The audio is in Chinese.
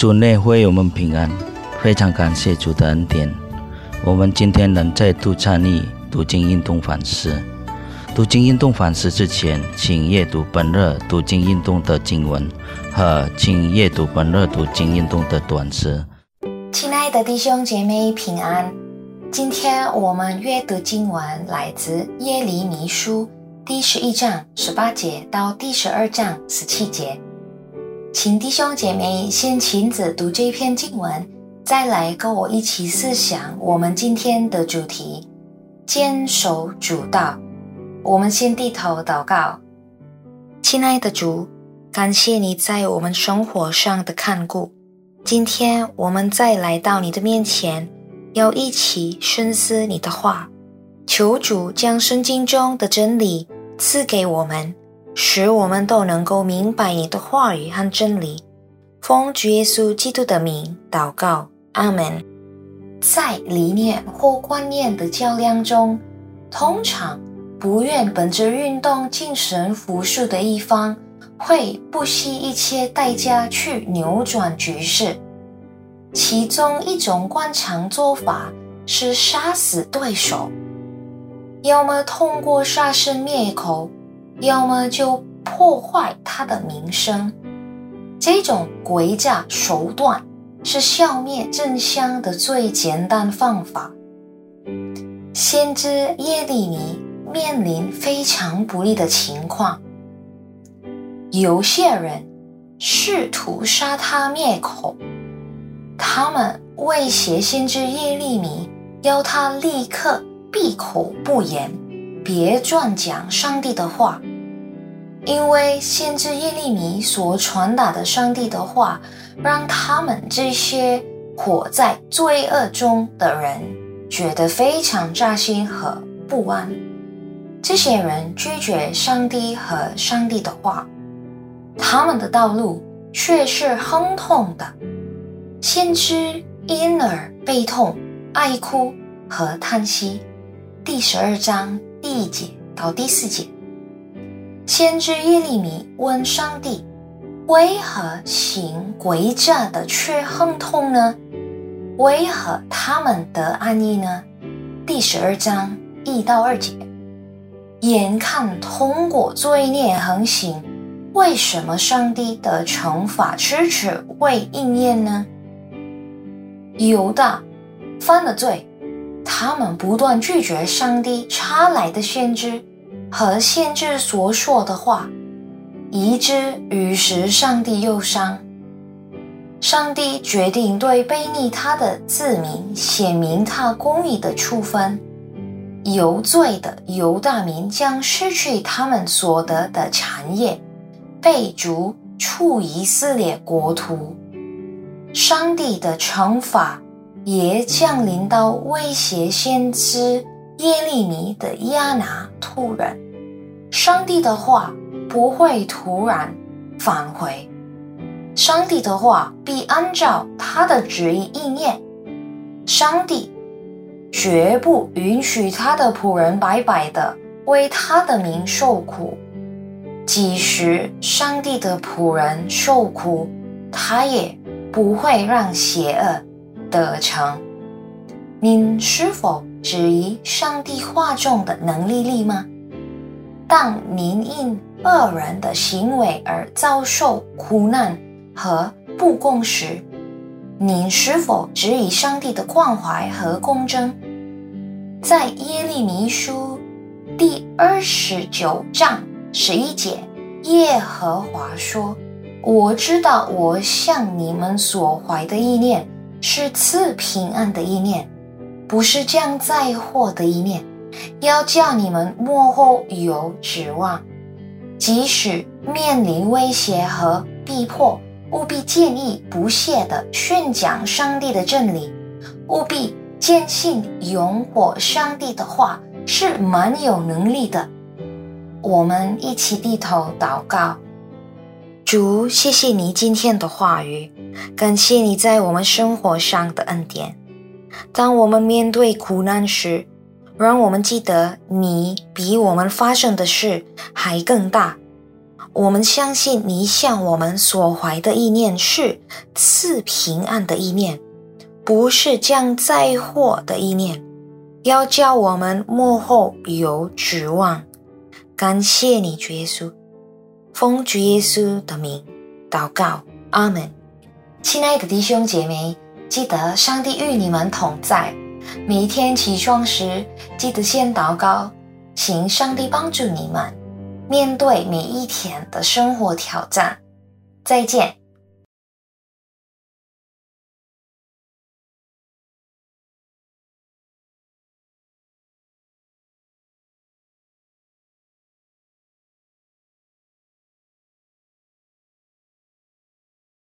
主内会我们平安，非常感谢主的恩典。我们今天能再度参与读经运动反思。读经运动反思之前，请阅读本日读经运动的经文和请阅读本日读经运动的短诗。亲爱的弟兄姐妹平安，今天我们阅读经文来自耶利米书第十一章十八节到第十二章十七节。请弟兄姐妹先亲自读这篇经文，再来跟我一起思想我们今天的主题：坚守主道。我们先低头祷告，亲爱的主，感谢你在我们生活上的看顾。今天我们再来到你的面前，要一起深思你的话。求主将圣经中的真理赐给我们。使我们都能够明白你的话语和真理。奉主耶稣基督的名祷告，阿门。在理念或观念的较量中，通常不愿本着运动精神服输的一方，会不惜一切代价去扭转局势。其中一种惯常做法是杀死对手，要么通过杀生灭口。要么就破坏他的名声，这种诡诈手段是消灭真相的最简单方法。先知耶利米面临非常不利的情况，有些人试图杀他灭口，他们威胁先知耶利米，要他立刻闭口不言，别转讲上帝的话。因为先知耶利米所传达的上帝的话，让他们这些活在罪恶中的人觉得非常扎心和不安。这些人拒绝上帝和上帝的话，他们的道路却是亨通的。先知因而悲痛、哀哭和叹息。第十二章第一节到第四节。先知耶利米问上帝：“为何行诡诈的却亨通呢？为何他们得安逸呢？”第十二章一到二节。眼看通过罪孽横行，为什么上帝的惩罚迟迟未应验呢？犹大犯了罪，他们不断拒绝上帝差来的先知。和先知所说的话，以致于是上帝忧伤。上帝决定对背逆他的子民显明他公义的处分。有罪的犹大民将失去他们所得的产业，被逐出以色列国土。上帝的惩罚也降临到威胁先知。耶利米的亚拿突然，上帝的话不会突然返回，上帝的话必按照他的旨意应验。上帝绝不允许他的仆人白白的为他的名受苦，即使上帝的仆人受苦，他也不会让邪恶得逞。您是否？质疑上帝话中的能力力吗？当您因恶人的行为而遭受苦难和不公时，您是否质疑上帝的关怀和公正？在耶利米书第二十九章十一节，耶和华说：“我知道我向你们所怀的意念是赐平安的意念。”不是将灾祸的一面，要叫你们幕后有指望。即使面临威胁和逼迫，务必建议不懈地宣讲上帝的真理，务必坚信拥护上帝的话是蛮有能力的。我们一起低头祷告，主，谢谢你今天的话语，感谢你在我们生活上的恩典。当我们面对苦难时，让我们记得你比我们发生的事还更大。我们相信你向我们所怀的意念是赐平安的意念，不是降灾祸的意念，要叫我们幕后有指望。感谢你，主耶稣，奉主耶稣的名祷告，阿门。亲爱的弟兄姐妹，记得上帝与你们同在。每一天起床时，记得先祷告，请上帝帮助你们面对每一天的生活挑战。再见。